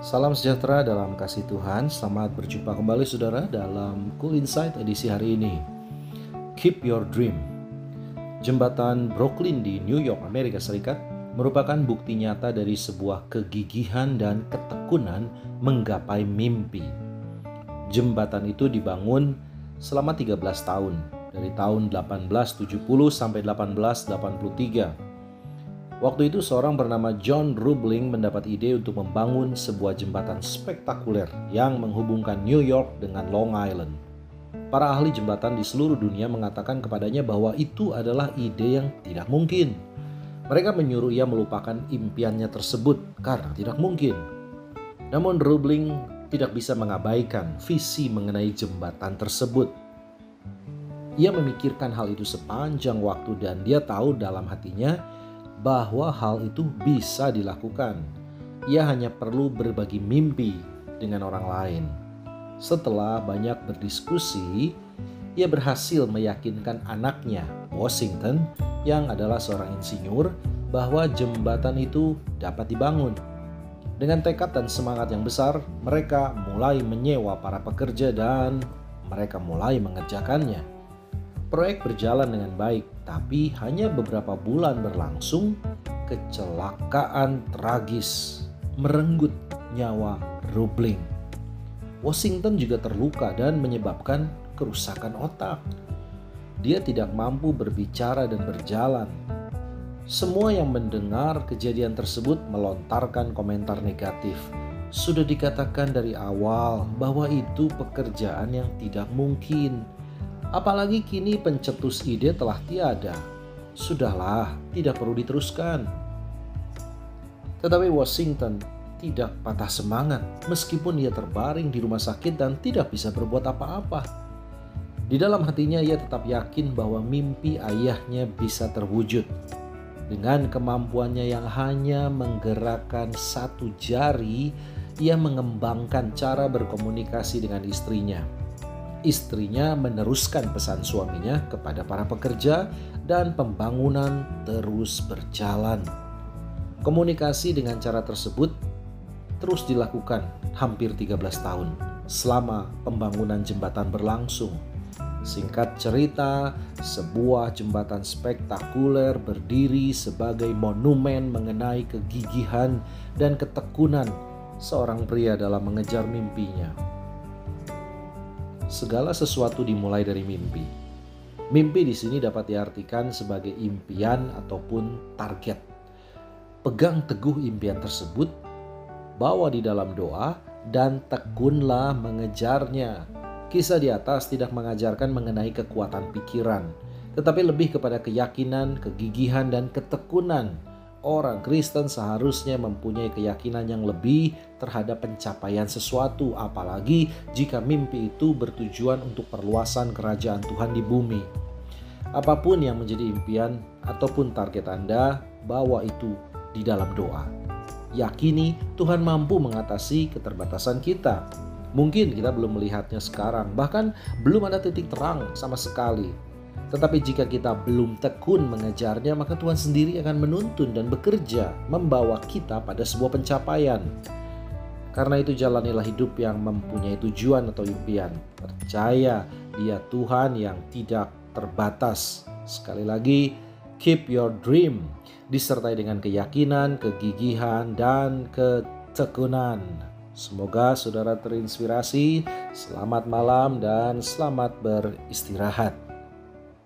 Salam sejahtera dalam kasih Tuhan. Selamat berjumpa kembali saudara dalam Cool Insight edisi hari ini. Keep your dream. Jembatan Brooklyn di New York, Amerika Serikat merupakan bukti nyata dari sebuah kegigihan dan ketekunan menggapai mimpi. Jembatan itu dibangun selama 13 tahun, dari tahun 1870 sampai 1883 Waktu itu seorang bernama John Rubling mendapat ide untuk membangun sebuah jembatan spektakuler yang menghubungkan New York dengan Long Island. Para ahli jembatan di seluruh dunia mengatakan kepadanya bahwa itu adalah ide yang tidak mungkin. Mereka menyuruh ia melupakan impiannya tersebut karena tidak mungkin. Namun Rubling tidak bisa mengabaikan visi mengenai jembatan tersebut. Ia memikirkan hal itu sepanjang waktu dan dia tahu dalam hatinya bahwa hal itu bisa dilakukan. Ia hanya perlu berbagi mimpi dengan orang lain. Setelah banyak berdiskusi, ia berhasil meyakinkan anaknya, Washington, yang adalah seorang insinyur, bahwa jembatan itu dapat dibangun. Dengan tekad dan semangat yang besar, mereka mulai menyewa para pekerja dan mereka mulai mengerjakannya. Proyek berjalan dengan baik, tapi hanya beberapa bulan berlangsung, kecelakaan tragis merenggut nyawa Rubling. Washington juga terluka dan menyebabkan kerusakan otak. Dia tidak mampu berbicara dan berjalan. Semua yang mendengar kejadian tersebut melontarkan komentar negatif. Sudah dikatakan dari awal bahwa itu pekerjaan yang tidak mungkin Apalagi kini pencetus ide telah tiada. Sudahlah, tidak perlu diteruskan. Tetapi Washington tidak patah semangat meskipun ia terbaring di rumah sakit dan tidak bisa berbuat apa-apa. Di dalam hatinya ia tetap yakin bahwa mimpi ayahnya bisa terwujud. Dengan kemampuannya yang hanya menggerakkan satu jari, ia mengembangkan cara berkomunikasi dengan istrinya istrinya meneruskan pesan suaminya kepada para pekerja dan pembangunan terus berjalan. Komunikasi dengan cara tersebut terus dilakukan hampir 13 tahun selama pembangunan jembatan berlangsung. Singkat cerita, sebuah jembatan spektakuler berdiri sebagai monumen mengenai kegigihan dan ketekunan seorang pria dalam mengejar mimpinya segala sesuatu dimulai dari mimpi. Mimpi di sini dapat diartikan sebagai impian ataupun target. Pegang teguh impian tersebut, bawa di dalam doa, dan tekunlah mengejarnya. Kisah di atas tidak mengajarkan mengenai kekuatan pikiran, tetapi lebih kepada keyakinan, kegigihan, dan ketekunan orang Kristen seharusnya mempunyai keyakinan yang lebih terhadap pencapaian sesuatu, apalagi jika mimpi itu bertujuan untuk perluasan kerajaan Tuhan di bumi. Apa pun yang menjadi impian ataupun target Anda, bawa itu di dalam doa. Yakini Tuhan mampu mengatasi keterbatasan kita. Mungkin kita belum melihatnya sekarang, bahkan belum ada titik terang sama sekali tetapi jika kita belum tekun mengejarnya, maka Tuhan sendiri akan menuntun dan bekerja membawa kita pada sebuah pencapaian. Karena itu jalanilah hidup yang mempunyai tujuan atau impian. Percaya dia Tuhan yang tidak terbatas. Sekali lagi, keep your dream disertai dengan keyakinan, kegigihan, dan ketekunan. Semoga saudara terinspirasi. Selamat malam dan selamat beristirahat.